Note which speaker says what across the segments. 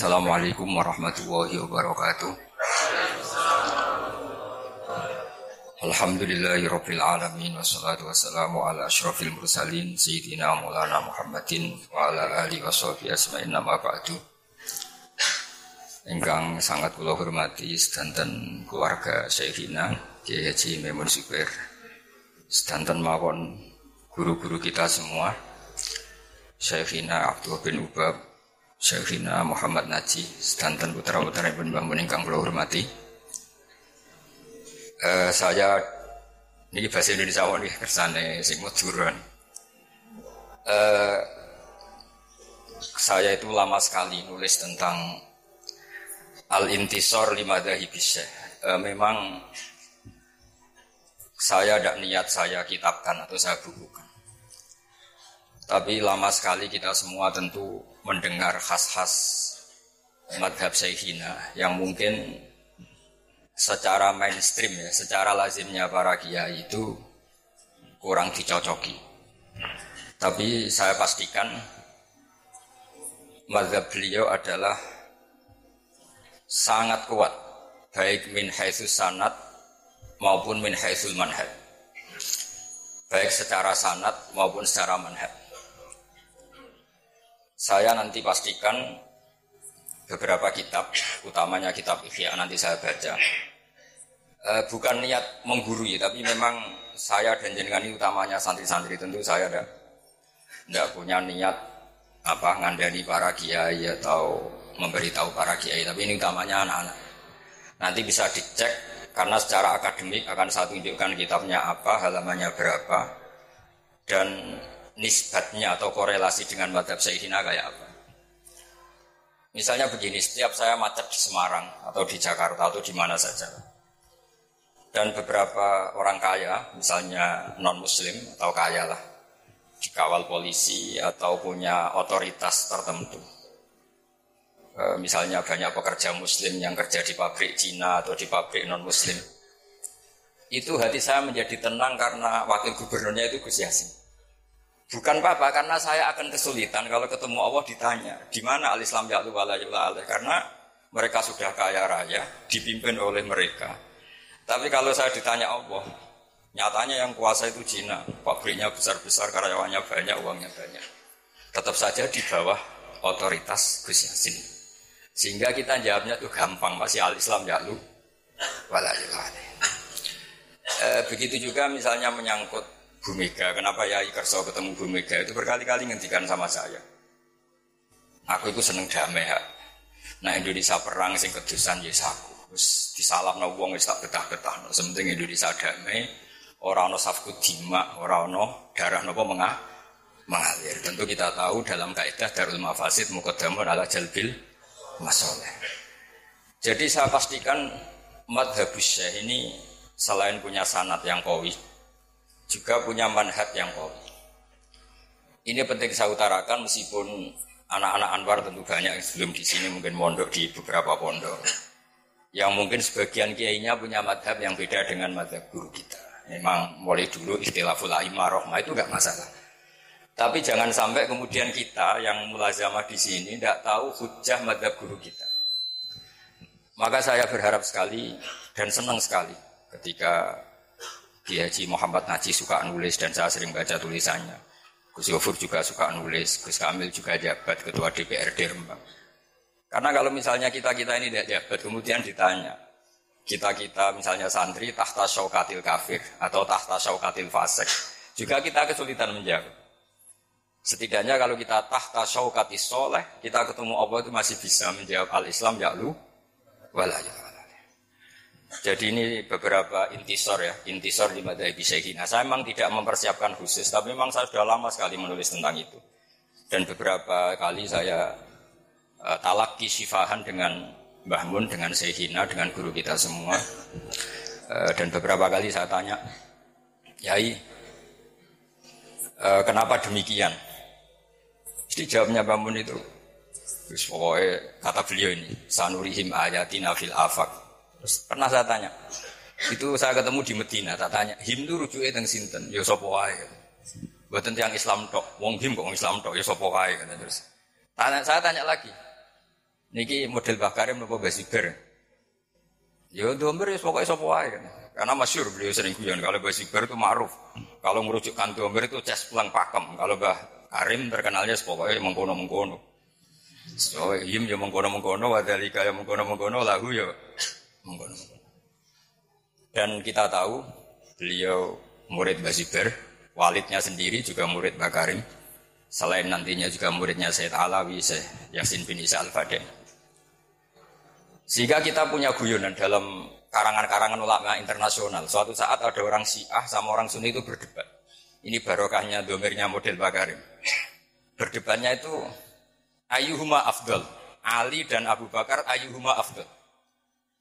Speaker 1: Assalamualaikum warahmatullahi wabarakatuh. Alhamdulillahi rabbil alamin wassalatu wassalamu ala asyrafil mursalin sayyidina Maulana Muhammadin wa ala alihi washabihi asma'in nama ba'du. Engkang sangat kula hormati sedanten keluarga Syekhina Kiai Haji Memun Zubair. Sedanten mawon guru-guru kita semua. Syekhina Abdul bin Ubab, Syekhina Muhammad Naji, sedanten putra-putra ibn Mbah ingkang kula hormati uh, saya ini bahasa Indonesia nih kersane sing maduran. Uh, saya itu lama sekali nulis tentang al-intisor lima dahibisya. Uh, memang saya tidak niat saya kitabkan atau saya bukukan. Tapi lama sekali kita semua tentu mendengar khas-khas madhab Syekhina yang mungkin secara mainstream ya, secara lazimnya para kiai itu kurang dicocoki. Tapi saya pastikan mazhab beliau adalah sangat kuat baik min haitsus sanat maupun min haitsul manhaj. Baik secara sanat maupun secara manhaj. Saya nanti pastikan beberapa kitab, utamanya kitab Ihya nanti saya baca. Uh, bukan niat menggurui, tapi memang saya dan jenengan ini utamanya santri-santri. Tentu saya ada tidak punya niat apa ngandani para kiai atau memberitahu para kiai, tapi ini utamanya anak-anak. Nanti bisa dicek karena secara akademik akan saya tunjukkan kitabnya apa, halamannya berapa, dan nisbatnya atau korelasi dengan madhab Sayyidina kayak apa. Misalnya begini, setiap saya macet di Semarang atau di Jakarta atau di mana saja, dan beberapa orang kaya, misalnya non muslim atau kaya lah, dikawal polisi atau punya otoritas tertentu. E, misalnya banyak pekerja muslim yang kerja di pabrik Cina atau di pabrik non muslim. Itu hati saya menjadi tenang karena wakil gubernurnya itu Gus Yasin. Bukan apa-apa, karena saya akan kesulitan kalau ketemu Allah ditanya, di mana al-Islam ya'lu wa Karena mereka sudah kaya raya, dipimpin oleh mereka tapi kalau saya ditanya Allah, nyatanya yang kuasa itu Cina, pabriknya besar-besar, karyawannya banyak, uangnya banyak. Tetap saja di bawah otoritas Gus Yasin. Sehingga kita jawabnya tuh gampang, masih al-Islam ya lu. E, begitu juga misalnya menyangkut Bu Mega, kenapa ya Kerso ketemu Bu Mega itu berkali-kali ngendikan sama saya. Aku itu seneng damai ya. Nah Indonesia perang sing kedusan ya aku. Wis disalamno wong wis tak betah-betah. Sementing Indonesia damai, ora ana safku dima, ora ana darah mengah mengalir. Tentu kita tahu dalam kaidah Darul Mafasid muqaddamun ala jalbil masoleh. Jadi saya pastikan madhabus ini selain punya sanat yang kawi, juga punya manhat yang kawi. Ini penting saya utarakan meskipun anak-anak Anwar tentu banyak yang sebelum di sini mungkin mondok di beberapa pondok yang mungkin sebagian kiainya punya madhab yang beda dengan madhab guru kita. Memang mulai dulu istilah fula'imah rohmah itu nggak masalah. Tapi jangan sampai kemudian kita yang mulazamah di sini tidak tahu hujah madhab guru kita. Maka saya berharap sekali dan senang sekali ketika Kiai Haji Muhammad Naji suka nulis dan saya sering baca tulisannya. Gus Yofur juga suka nulis, Gus Kamil juga jabat ketua DPRD Rembang. Karena kalau misalnya kita-kita ini tidak jabat, kemudian ditanya, kita-kita misalnya santri tahta syaukatil kafir atau tahta syaukatil fasek, juga kita kesulitan menjawab. Setidaknya kalau kita tahta syaukatis soleh, kita ketemu Allah itu masih bisa menjawab al-Islam ya lu, walaya. Jadi ini beberapa intisor ya, intisor di madai Syekhina. Saya memang tidak mempersiapkan khusus, tapi memang saya sudah lama sekali menulis tentang itu. Dan beberapa kali saya uh, talaki sifahan dengan Mbah Mun, dengan Sehina, dengan guru kita semua. Uh, dan beberapa kali saya tanya, Yai, uh, kenapa demikian? Jadi jawabnya Mbah Mun itu, Terus pokoknya kata beliau ini, sanurihim ayatina fil afak. Terus pernah saya tanya, itu saya ketemu di Medina, saya tanya, him itu rujuknya teng sinten, ya sapa wae. Buatan yang Islam tok, wong him kok Islam tok, ya sapa wae terus. Tanya, saya tanya lagi, Niki model bakarim nopo basiber. Ya domber ya pokoknya sapa wae. Karena masyur beliau sering guyon kalau basiber itu ma'ruf. Kalau merujukkan domber itu ces pulang pakem. Kalau Mbah Karim terkenalnya pokoknya mengkono-mengkono. So, yim ya mengkono-mengkono, wadalika ya mengkono-mengkono, lahu ya. Dan kita tahu beliau murid Basiber, walidnya sendiri juga murid Bakarim. Selain nantinya juga muridnya Sayyid Alawi, Syekh Yasin bin Isa Al-Fadeh. Sehingga kita punya guyonan dalam karangan-karangan ulama internasional. Suatu saat ada orang Syiah sama orang Sunni itu berdebat. Ini barokahnya domirnya model Bakarim. Berdebatnya itu ayuhuma afdal. Ali dan Abu Bakar ayuhuma afdal.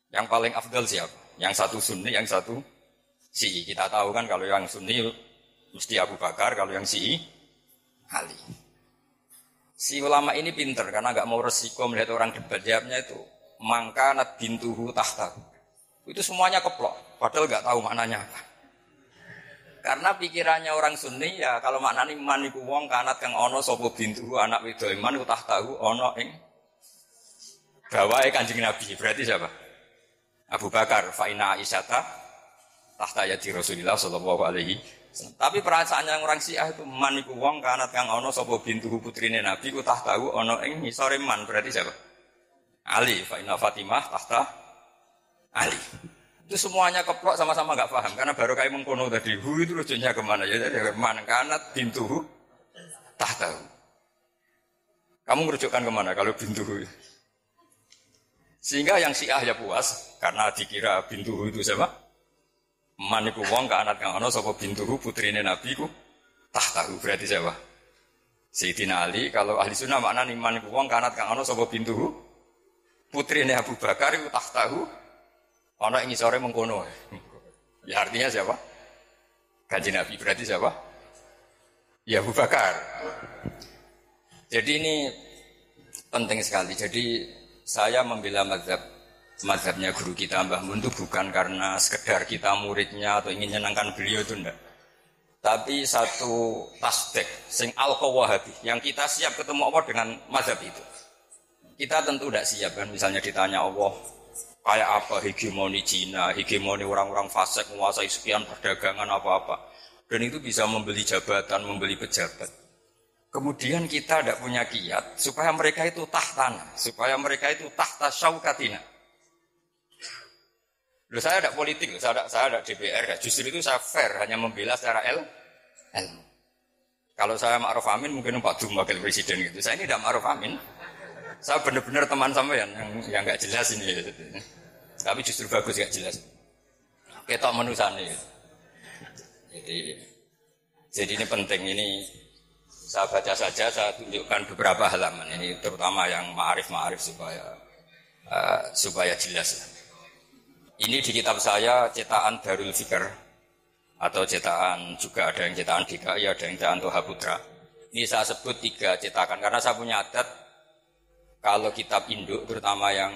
Speaker 1: Yang paling afdal siapa? Yang satu Sunni, yang satu Syi'i. Kita tahu kan kalau yang Sunni mesti Abu Bakar, kalau yang Syi'i Ali. Si ulama ini pinter karena nggak mau resiko melihat orang debat jawabnya itu mangka nat bintuhu tahta. Itu semuanya keplok, padahal nggak tahu maknanya apa. Karena pikirannya orang Sunni ya kalau maknanya iman iku wong kanat kang ono sopo bintuhu anak wedo iman ku tahu ono ing bawae Kanjeng Nabi. Berarti siapa? Abu Bakar, Faina Aisyata, tahta ya di Rasulullah Shallallahu Alaihi tapi perasaannya orang Syiah itu maniku wong kanat kang ono sopo bintu putrine Nabi ku tah ono ing ngisore man berarti siapa? Ali, Faina Fatimah tahta Ali. Itu semuanya keplok sama-sama nggak paham karena baru kayak mengkono tadi hu itu lucunya ke mana ya jadi man kanat bintu tah tahu. Kamu merujukkan ke mana kalau bintu Sehingga yang Syiah ya puas karena dikira bintu itu siapa? Maniku wong ke anak kang ana sapa bintuhu putrine Nabi ku tahu berarti siapa? Sayyidina Ali kalau ahli sunnah makna nih maniku wong ke anak kang ana sapa bintuhu putrine Abu Bakar ku tahu ana ing sore mengkono. Ya artinya siapa? Kaji Nabi berarti siapa? Ya Abu Bakar. Jadi ini penting sekali. Jadi saya membela mazhab mazhabnya guru kita Mbah Mun itu bukan karena sekedar kita muridnya atau ingin menyenangkan beliau itu enggak. Tapi satu tasdek sing al wahabi yang kita siap ketemu Allah dengan mazhab itu. Kita tentu tidak siap kan misalnya ditanya Allah kayak apa hegemoni Cina, hegemoni orang-orang fasik menguasai sekian perdagangan apa-apa. Dan itu bisa membeli jabatan, membeli pejabat. Kemudian kita tidak punya kiat supaya mereka itu tahtana, supaya mereka itu tahta syaukatina Loh saya ada politik, saya ada, saya ada DPR, justru itu saya fair, hanya membela secara el, ilmu. Kalau saya Ma'ruf Amin mungkin Pak Dum wakil presiden gitu. Saya ini tidak Ma'ruf Amin. Saya benar-benar teman sama yang yang nggak jelas ini. Gitu. Tapi justru bagus nggak jelas. Kita menusani. Gitu. Jadi jadi ini penting ini saya baca saja saya tunjukkan beberapa halaman ini terutama yang ma'arif ma'arif supaya uh, supaya jelas. Ini di kitab saya cetakan Darul Fikr atau cetakan juga ada yang cetakan DKI, ada yang cetakan Toha Putra. Ini saya sebut tiga cetakan karena saya punya adat kalau kitab induk terutama yang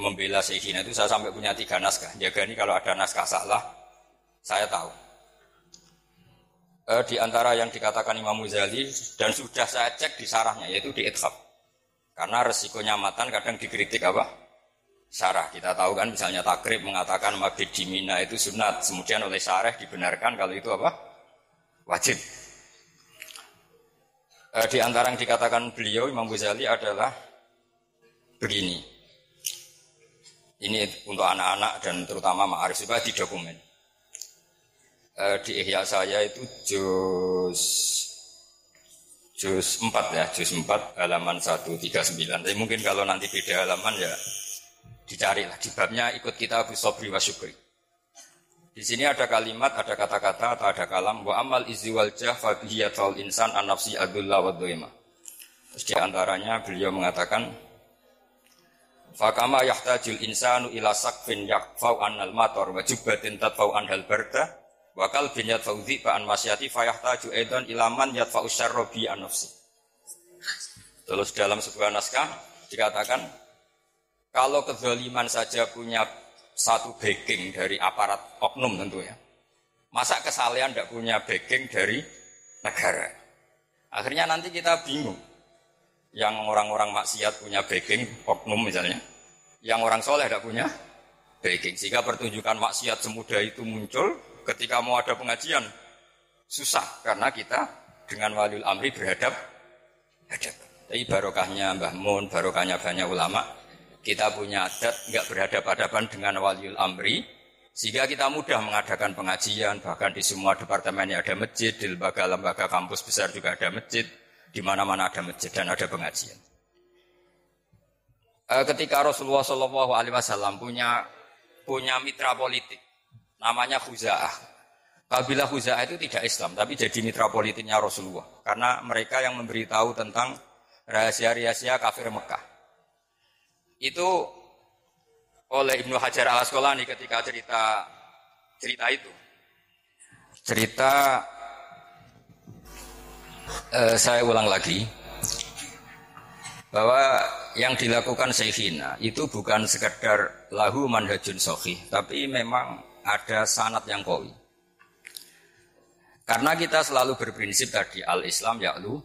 Speaker 1: membela Sayyidina itu saya sampai punya tiga naskah. Jaga ini kalau ada naskah salah, saya tahu. E, di antara yang dikatakan Imam Muzali dan sudah saya cek di sarahnya yaitu di Ithab. Karena resikonya matan kadang dikritik apa? syarah. Kita tahu kan misalnya takrib mengatakan mabid dimina itu sunat. Kemudian oleh syarah dibenarkan kalau itu apa? Wajib. E, di antara yang dikatakan beliau Imam Ghazali adalah begini. Ini untuk anak-anak dan terutama ma'arif di dokumen. E, di ihya saya itu juz juz 4 ya, juz 4 halaman 139. Tapi mungkin kalau nanti beda halaman ya dicarilah di babnya ikut kita Abu Sobri wa Syukri. Di sini ada kalimat, ada kata-kata atau ada kalam wa amal izi wal jah insan an nafsi adulla wa doima. Terus di antaranya beliau mengatakan Fakama yahtajul insanu ila sakfin yakfau anal mator wa jubbatin tatfau anhal barda wa kalbin yatfau dhiba an masyati fayahtaju edan ilaman yatfau syarra bi an nafsi. Terus dalam sebuah naskah dikatakan kalau kezaliman saja punya satu backing dari aparat oknum tentu ya. Masa kesalahan tidak punya backing dari negara? Akhirnya nanti kita bingung. Yang orang-orang maksiat punya backing, oknum misalnya. Yang orang soleh tidak punya backing. Sehingga pertunjukan maksiat semudah itu muncul ketika mau ada pengajian. Susah karena kita dengan waliul amri berhadap hadap. Tapi barokahnya Mbah Mun, barokahnya banyak ulama, kita punya adat nggak berhadapan-hadapan dengan waliul amri, sehingga kita mudah mengadakan pengajian, bahkan di semua departemen ada masjid, di lembaga-lembaga kampus besar juga ada masjid, di mana-mana ada masjid dan ada pengajian. Eh, ketika Rasulullah Shallallahu Alaihi Wasallam punya punya mitra politik, namanya Khuza'ah. Kabilah Khuza'ah itu tidak Islam, tapi jadi mitra politiknya Rasulullah. Karena mereka yang memberitahu tentang rahasia-rahasia kafir Mekah. Itu oleh Ibnu Hajar al Asqalani ketika cerita cerita itu. Cerita eh, saya ulang lagi bahwa yang dilakukan Syekhina itu bukan sekedar lahu manhajun sohi, tapi memang ada sanat yang koi. Karena kita selalu berprinsip tadi al-Islam ya'lu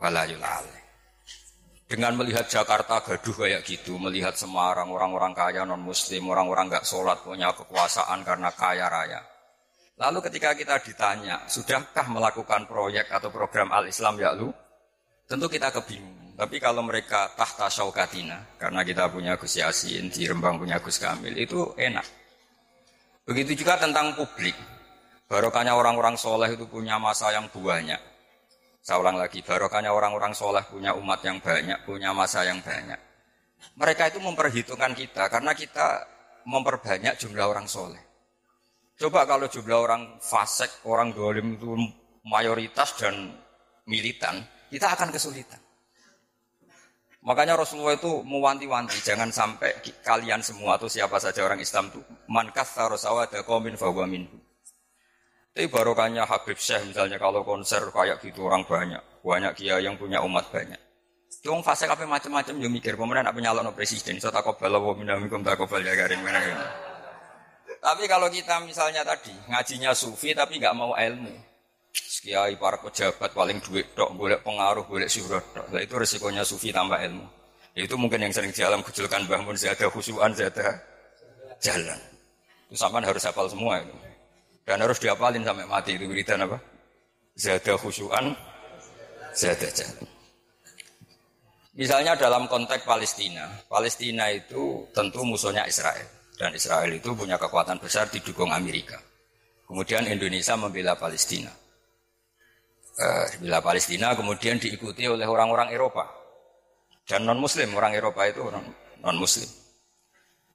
Speaker 1: walayul dengan melihat Jakarta gaduh kayak gitu, melihat Semarang, orang-orang kaya non-muslim, orang-orang nggak sholat, punya kekuasaan karena kaya raya. Lalu ketika kita ditanya, sudahkah melakukan proyek atau program Al-Islam ya lu? Tentu kita kebingungan. Tapi kalau mereka tahta syaukatina, karena kita punya Gus Yasin, di Rembang punya Gus Kamil, itu enak. Begitu juga tentang publik. Barokahnya orang-orang soleh itu punya masa yang banyak saya ulang lagi, barokahnya orang-orang soleh punya umat yang banyak, punya masa yang banyak. Mereka itu memperhitungkan kita karena kita memperbanyak jumlah orang soleh. Coba kalau jumlah orang fasek, orang dolim itu mayoritas dan militan, kita akan kesulitan. Makanya Rasulullah itu mewanti-wanti, jangan sampai kalian semua atau siapa saja orang Islam itu man kathara sawada qaumin fahuwa minhu. Tapi barokahnya Habib Syekh misalnya kalau konser kayak gitu orang banyak, banyak kiai yang punya umat banyak. Wong fase kafe macam-macam yo mikir pemenang apa nyalon presiden, so takobal wa minamikum takobal ya garing mana Tapi kalau kita misalnya tadi ngajinya sufi tapi nggak mau ilmu, kiai para pejabat paling duit dok, boleh pengaruh, boleh syuhrat dok. Nah, itu resikonya sufi tambah ilmu. Itu mungkin yang sering jalan kecilkan bangun ada khusyuan, ada jalan. Itu sama harus hafal semua itu. Dan harus diapalin sampai mati itu wiridan apa? Zada khusyuan, zada jalan. Misalnya dalam konteks Palestina, Palestina itu tentu musuhnya Israel. Dan Israel itu punya kekuatan besar didukung Amerika. Kemudian Indonesia membela Palestina. Eh, membela Palestina kemudian diikuti oleh orang-orang Eropa. Dan non-Muslim, orang Eropa itu non-Muslim.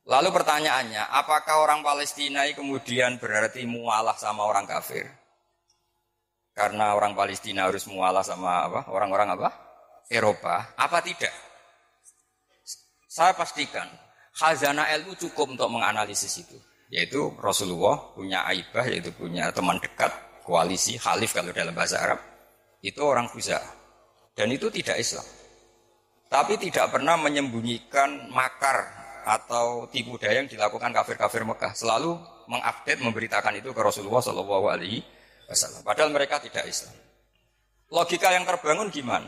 Speaker 1: Lalu pertanyaannya, apakah orang Palestina kemudian berarti mualah sama orang kafir? Karena orang Palestina harus mualah sama apa? Orang-orang apa? Eropa. Apa tidak? Saya pastikan khazanah ilmu cukup untuk menganalisis itu. Yaitu Rasulullah punya aibah, yaitu punya teman dekat, koalisi, khalif kalau dalam bahasa Arab. Itu orang Khuza. Dan itu tidak Islam. Tapi tidak pernah menyembunyikan makar atau tipu daya yang dilakukan kafir-kafir Mekah selalu mengupdate memberitakan itu ke Rasulullah Shallallahu Alaihi Wasallam. Padahal mereka tidak Islam. Logika yang terbangun gimana?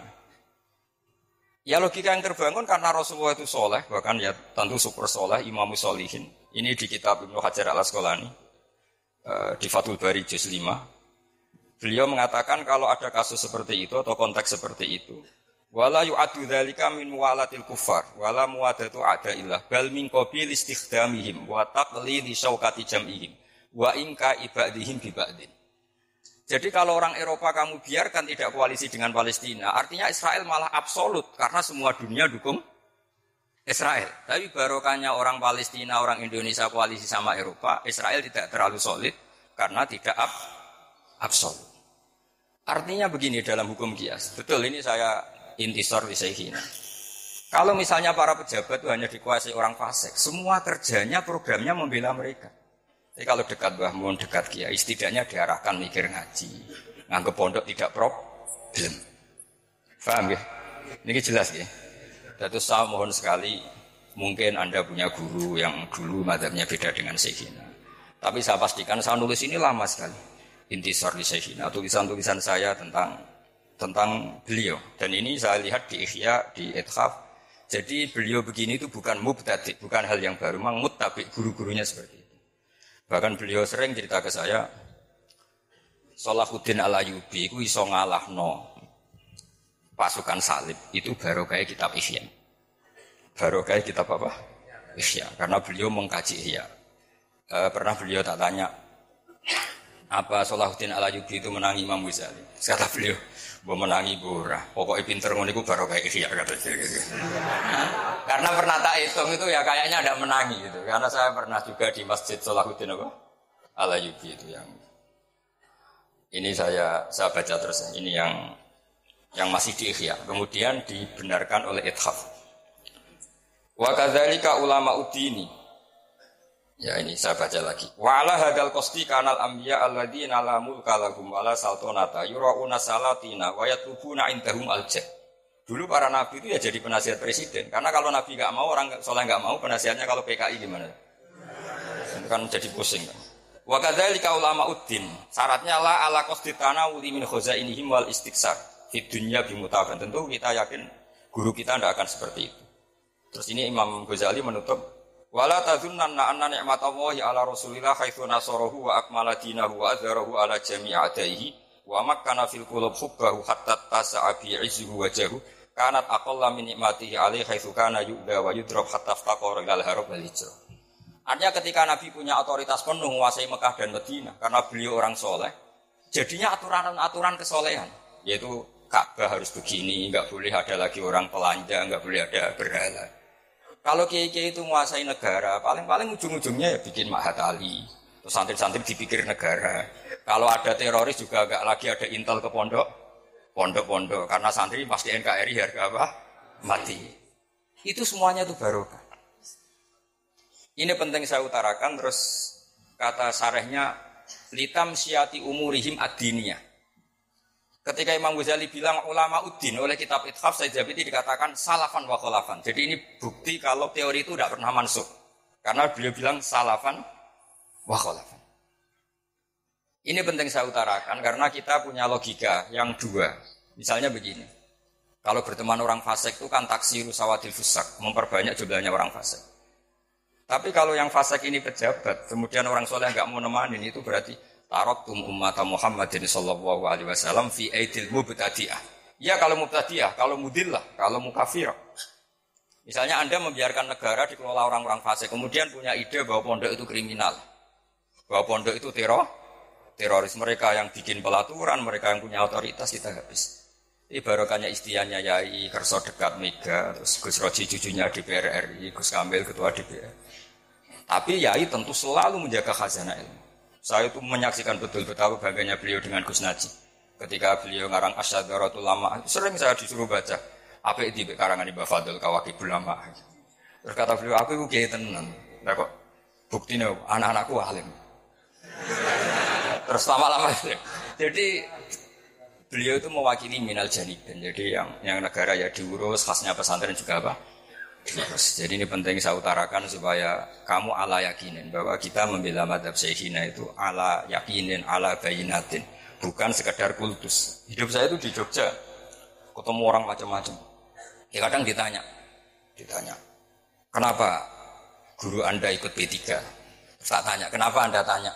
Speaker 1: Ya logika yang terbangun karena Rasulullah itu soleh, bahkan ya tentu super soleh, imamu solihin. Ini di kitab Ibnu Hajar al Asqalani eh, di Fathul Bari Juz 5. Beliau mengatakan kalau ada kasus seperti itu atau konteks seperti itu, Wala yu'adu dzalika min muwalatil kufar wala muwadatu adaillah bal min qabil istikhdamihim wa taqlili syaukati jam'ihim wa inka ibadihim bi ba'din. Jadi kalau orang Eropa kamu biarkan tidak koalisi dengan Palestina, artinya Israel malah absolut karena semua dunia dukung Israel. Tapi barokahnya orang Palestina, orang Indonesia koalisi sama Eropa, Israel tidak terlalu solid karena tidak ab absolut. Artinya begini dalam hukum kias. Betul ini saya intisor wisayhina. Kalau misalnya para pejabat itu hanya dikuasai orang fasik, semua kerjanya programnya membela mereka. Tapi kalau dekat Mbah Mun, dekat Kiai, setidaknya diarahkan mikir ngaji. Nganggep pondok tidak problem. Faham ya? Ini jelas ya. Terus saya mohon sekali, mungkin Anda punya guru yang dulu madhabnya beda dengan Syekhina. Tapi saya pastikan saya nulis ini lama sekali. Intisar di Syekhina, tulisan-tulisan saya tentang tentang beliau. Dan ini saya lihat di Ihya, di Ithaf. Jadi beliau begini itu bukan mubtadi, bukan hal yang baru. Memang tapi guru-gurunya seperti itu. Bahkan beliau sering cerita ke saya, Salahuddin al-Ayubi itu iso no pasukan salib. Itu baru kayak kitab Ihya. Baru kayak kitab apa? Ihya. Karena beliau mengkaji Ihya. E, pernah beliau tak tanya, apa Salahuddin al-Ayubi itu menangi Imam Ghazali? Kata beliau, Gue menangi ora. Pokoknya pinter ngono iku baru kayak iya kata gitu. Karena pernah tak hitung itu ya kayaknya ada menangi gitu. Karena saya pernah juga di Masjid Salahuddin apa? Al Ayubi itu yang ini saya saya baca terus ini yang yang masih di Ihya. Kemudian dibenarkan oleh Ithaf. Wa kadzalika ulama udini Ya ini saya baca lagi. Wa ala hadal kosti kanal ambiya alladzina la mulka lahum wala saltonata yurauna salatina wa yatlubuna indahum. Dulu para nabi itu ya jadi penasihat presiden. Karena kalau nabi nggak mau orang soleh nggak mau penasihatnya kalau PKI gimana? Kan jadi pusing kan. Wa kadzalika ulama uddin. Syaratnya la ala kosti tanah uli min khazainihim wal istiqsar. Di dunia bimutakan. Tentu kita yakin guru kita tidak akan seperti itu. Terus ini Imam Ghazali menutup Wala tazunnanna anna ni'matallahi ala Rasulillah haitsu nasarahu wa akmala dinahu wa adzarahu ala jami'i adaihi wa makkana fil qulub hubbahu hatta tasa'a bi izzihi wajahu kanat aqalla min ni'matihi alaihi haitsu kana yu'da wa yudrab hatta faqara ilal harab wal hijrah. Artinya ketika Nabi punya otoritas penuh menguasai Mekah dan Madinah karena beliau orang soleh, jadinya aturan-aturan kesolehan, yaitu Ka'bah harus begini, nggak boleh ada lagi orang pelanja, nggak boleh ada berhala. Kalau kiai-kiai itu menguasai negara, paling-paling ujung-ujungnya ya bikin Mahat Ali. Terus santri-santri dipikir negara. Kalau ada teroris juga agak lagi ada intel ke pondok, pondok-pondok. Karena santri pasti NKRI harga apa? Mati. Itu semuanya itu barokah. Ini penting saya utarakan terus kata sarehnya litam syati umurihim adiniyah. Ketika Imam Ghazali bilang ulama udin oleh kitab Ithaf saya ini dikatakan salafan wa kholafan. Jadi ini bukti kalau teori itu tidak pernah masuk. Karena beliau bilang salafan wa kholafan. Ini penting saya utarakan karena kita punya logika yang dua. Misalnya begini. Kalau berteman orang fasik itu kan taksiru sawadil fusak, memperbanyak jumlahnya orang fasik. Tapi kalau yang fasik ini pejabat, kemudian orang soleh nggak mau nemanin itu berarti taraktum ummata Muhammadin sallallahu alaihi wasallam fi aidil mubtadi'ah. Ya kalau mubtadi'ah, kalau mudillah, kalau mukafir. Misalnya Anda membiarkan negara dikelola orang-orang fasik, kemudian punya ide bahwa pondok itu kriminal. Bahwa pondok itu teror, teroris mereka yang bikin pelaturan, mereka yang punya otoritas kita habis. Ini barokahnya istiannya Yai Kerso dekat Mega, terus Gus Roji cucunya DPR RI, Gus Kamil ketua DPR. Tapi Yai tentu selalu menjaga khazanah ilmu. Saya itu menyaksikan betul betapa bangganya beliau dengan Gus Naji. Ketika beliau ngarang Asyadaratul Lama, sering saya disuruh baca. Apa itu karangan Mbak Fadl Kawaki Lama. Terus kata beliau, aku itu kiai tenan. Nah kok buktinya anak-anakku alim. Terus lama-lama jadi beliau itu mewakili minal janibin. Jadi yang yang negara ya diurus, khasnya pesantren juga apa? Jadi ini penting saya utarakan supaya kamu ala yakinin bahwa kita membela madhab syekhina itu ala yakinin, ala bayinatin. Bukan sekedar kultus. Hidup saya itu di Jogja. Ketemu orang macam-macam. Ya kadang ditanya. Ditanya. Kenapa guru anda ikut P3? Saya tanya, kenapa anda tanya?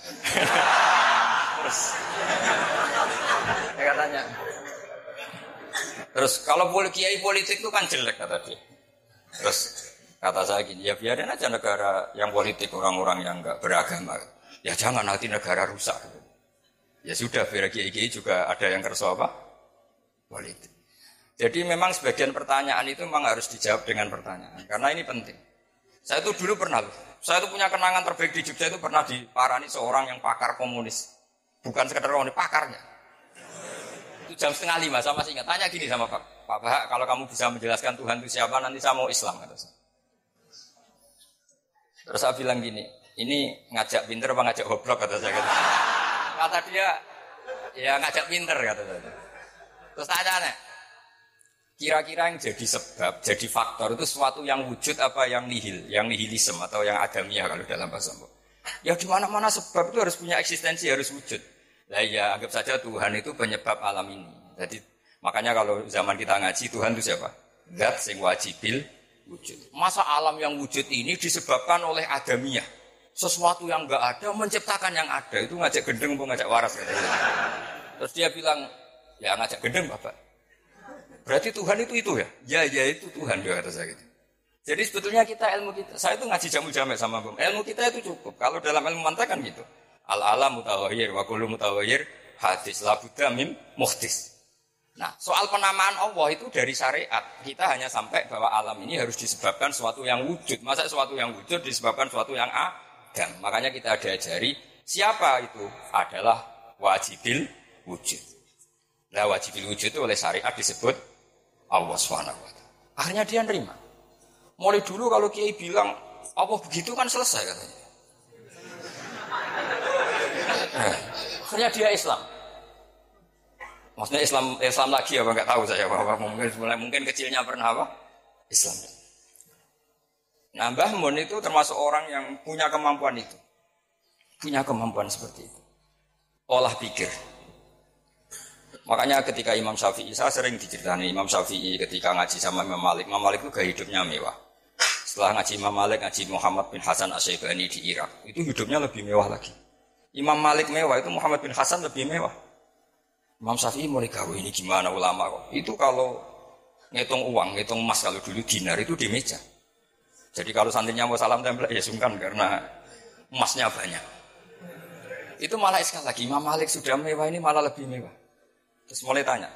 Speaker 1: Terus, saya tanya. Terus kalau kiai politik itu kan jelek kata dia. Terus kata saya gini, ya biarin aja negara yang politik orang-orang yang nggak beragama. Ya jangan nanti negara rusak. Ya sudah, biar kiai juga ada yang kerso apa? Politik. Jadi memang sebagian pertanyaan itu memang harus dijawab dengan pertanyaan. Karena ini penting. Saya itu dulu pernah Saya itu punya kenangan terbaik di Jogja itu pernah diparani seorang yang pakar komunis. Bukan sekedar komunis, pakarnya. Itu jam setengah lima, sama masih ingat. Tanya gini sama Pak. Pak Bahak, kalau kamu bisa menjelaskan Tuhan itu siapa, nanti saya mau Islam. Kata saya. Terus saya bilang gini, ini ngajak pinter apa ngajak goblok kata saya. Kata, kata dia, ya ngajak pinter kata saya. Terus tanya kira-kira yang jadi sebab, jadi faktor itu sesuatu yang wujud apa yang nihil, yang nihilisme atau yang adamiah kalau dalam bahasa Ya di mana-mana sebab itu harus punya eksistensi, harus wujud. Lah ya anggap saja Tuhan itu penyebab alam ini. Jadi makanya kalau zaman kita ngaji Tuhan itu siapa? Zat sing wajibil wujud. Masa alam yang wujud ini disebabkan oleh adamiyah. Sesuatu yang enggak ada menciptakan yang ada. Itu ngajak gendeng mau ngajak waras katanya. Terus dia bilang, ya ngajak gendeng Bapak. Berarti Tuhan itu itu ya? Ya, ya itu Tuhan dia kata saya gitu. Jadi sebetulnya kita ilmu kita, saya itu ngaji jamu jamek sama Bum. Ilmu kita itu cukup. Kalau dalam ilmu mantek kan gitu. Al alam mutawahir, wa kullu mutawahir, hadis la buddha mim muhtis. Nah, soal penamaan Allah itu dari syariat. Kita hanya sampai bahwa alam ini harus disebabkan sesuatu yang wujud. Masa sesuatu yang wujud disebabkan sesuatu yang adam. Makanya kita diajari siapa itu adalah wajibil wujud. Nah, wajibil wujud itu oleh syariat disebut Allah SWT. Akhirnya dia nerima. Mulai dulu kalau Kiai bilang Allah begitu kan selesai katanya. Akhirnya dia Islam. Maksudnya Islam Islam lagi apa nggak tahu saya bahwa mungkin mungkin kecilnya pernah apa Islam. Nah Mbah Mun itu termasuk orang yang punya kemampuan itu, punya kemampuan seperti itu, olah pikir. Makanya ketika Imam Syafi'i, saya sering diceritakan Imam Syafi'i ketika ngaji sama Imam Malik, Imam Malik itu gaya hidupnya mewah. Setelah ngaji Imam Malik, ngaji Muhammad bin Hasan Asyaibani di Irak, itu hidupnya lebih mewah lagi. Imam Malik mewah, itu Muhammad bin Hasan lebih mewah. Imam Syafi'i mulai gawe ini gimana ulama kok. Itu kalau ngitung uang, ngitung emas kalau dulu dinar itu di meja. Jadi kalau santrinya mau salam tempel ya sungkan karena emasnya banyak. Itu malah sekali lagi Imam Malik sudah mewah ini malah lebih mewah. Terus mulai tanya,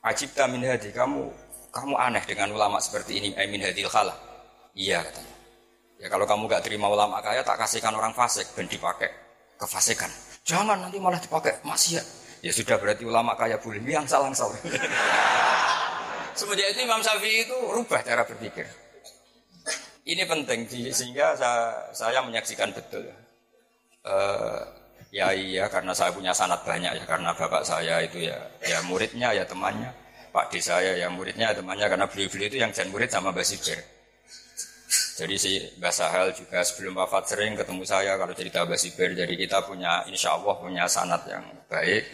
Speaker 1: Ajib min hadi, kamu kamu aneh dengan ulama seperti ini, min hadil khala. Iya katanya. Ya kalau kamu gak terima ulama kaya, tak kasihkan orang fasik, ben dipakai kefasikan. Jangan nanti malah dipakai maksiat. Ya sudah berarti ulama kaya boleh yang salah salah. Semenjak itu Imam Syafi'i itu rubah cara berpikir. Ini penting sehingga saya, saya menyaksikan betul. Uh, Ya iya karena saya punya sanat banyak ya karena bapak saya itu ya ya muridnya ya temannya. Pak saya ya muridnya ya temannya karena beliau-beliau itu yang jadi murid sama Mbak Sibir. Jadi si Mbak Sahel juga sebelum wafat sering ketemu saya kalau cerita Mbak Sibir. Jadi kita punya insya Allah punya sanat yang baik.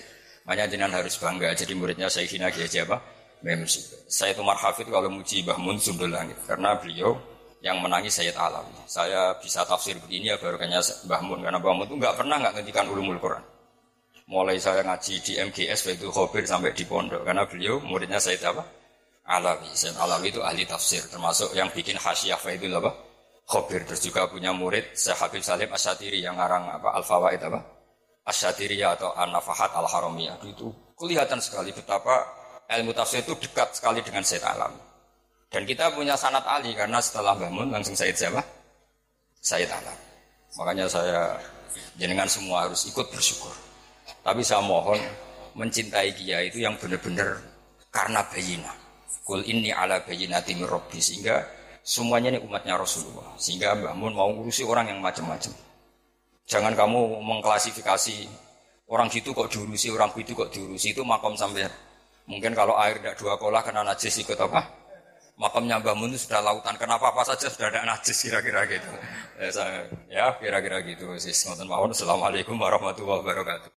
Speaker 1: Makanya jenengan harus bangga. Jadi muridnya saya Kiai Haji apa? Mem Saya itu Marhafid kalau muji Mbah Mun Langit karena beliau yang menangis Sayyid Alam. Saya bisa tafsir begini ya baru kayaknya Mbah Mun karena Mbah Mun itu nggak pernah nggak ngendikan ulumul Quran. Mulai saya ngaji di MGS itu Khobir sampai di pondok karena beliau muridnya Sayyid apa? Alawi. Sayyid Alawi itu ahli tafsir termasuk yang bikin hasyiah itu apa? Khobir terus juga punya murid Syekh Habib Salim Asyatiri yang ngarang apa Al Fawaid apa? Asyatiri atau An Nafahat Al Haramiyah itu kelihatan sekali betapa ilmu tafsir itu dekat sekali dengan Sayyid Alawi. Dan kita punya sanat Ali karena setelah bangun langsung Said siapa? Said Alam. Makanya saya jenengan semua harus ikut bersyukur. Tapi saya mohon mencintai dia itu yang benar-benar karena bayina. Kul ini ala bayina timir robbi sehingga semuanya ini umatnya Rasulullah. Sehingga Mbak Mun mau ngurusi orang yang macam-macam. Jangan kamu mengklasifikasi orang gitu kok diurusi, orang itu kok diurusi itu makom sampai mungkin kalau air tidak dua kolah kena najis ikut apa? makamnya Mbah Mun sudah lautan. Kenapa apa saja sudah ada najis kira-kira gitu. Ya, ya kira-kira gitu. Assalamualaikum warahmatullahi wabarakatuh.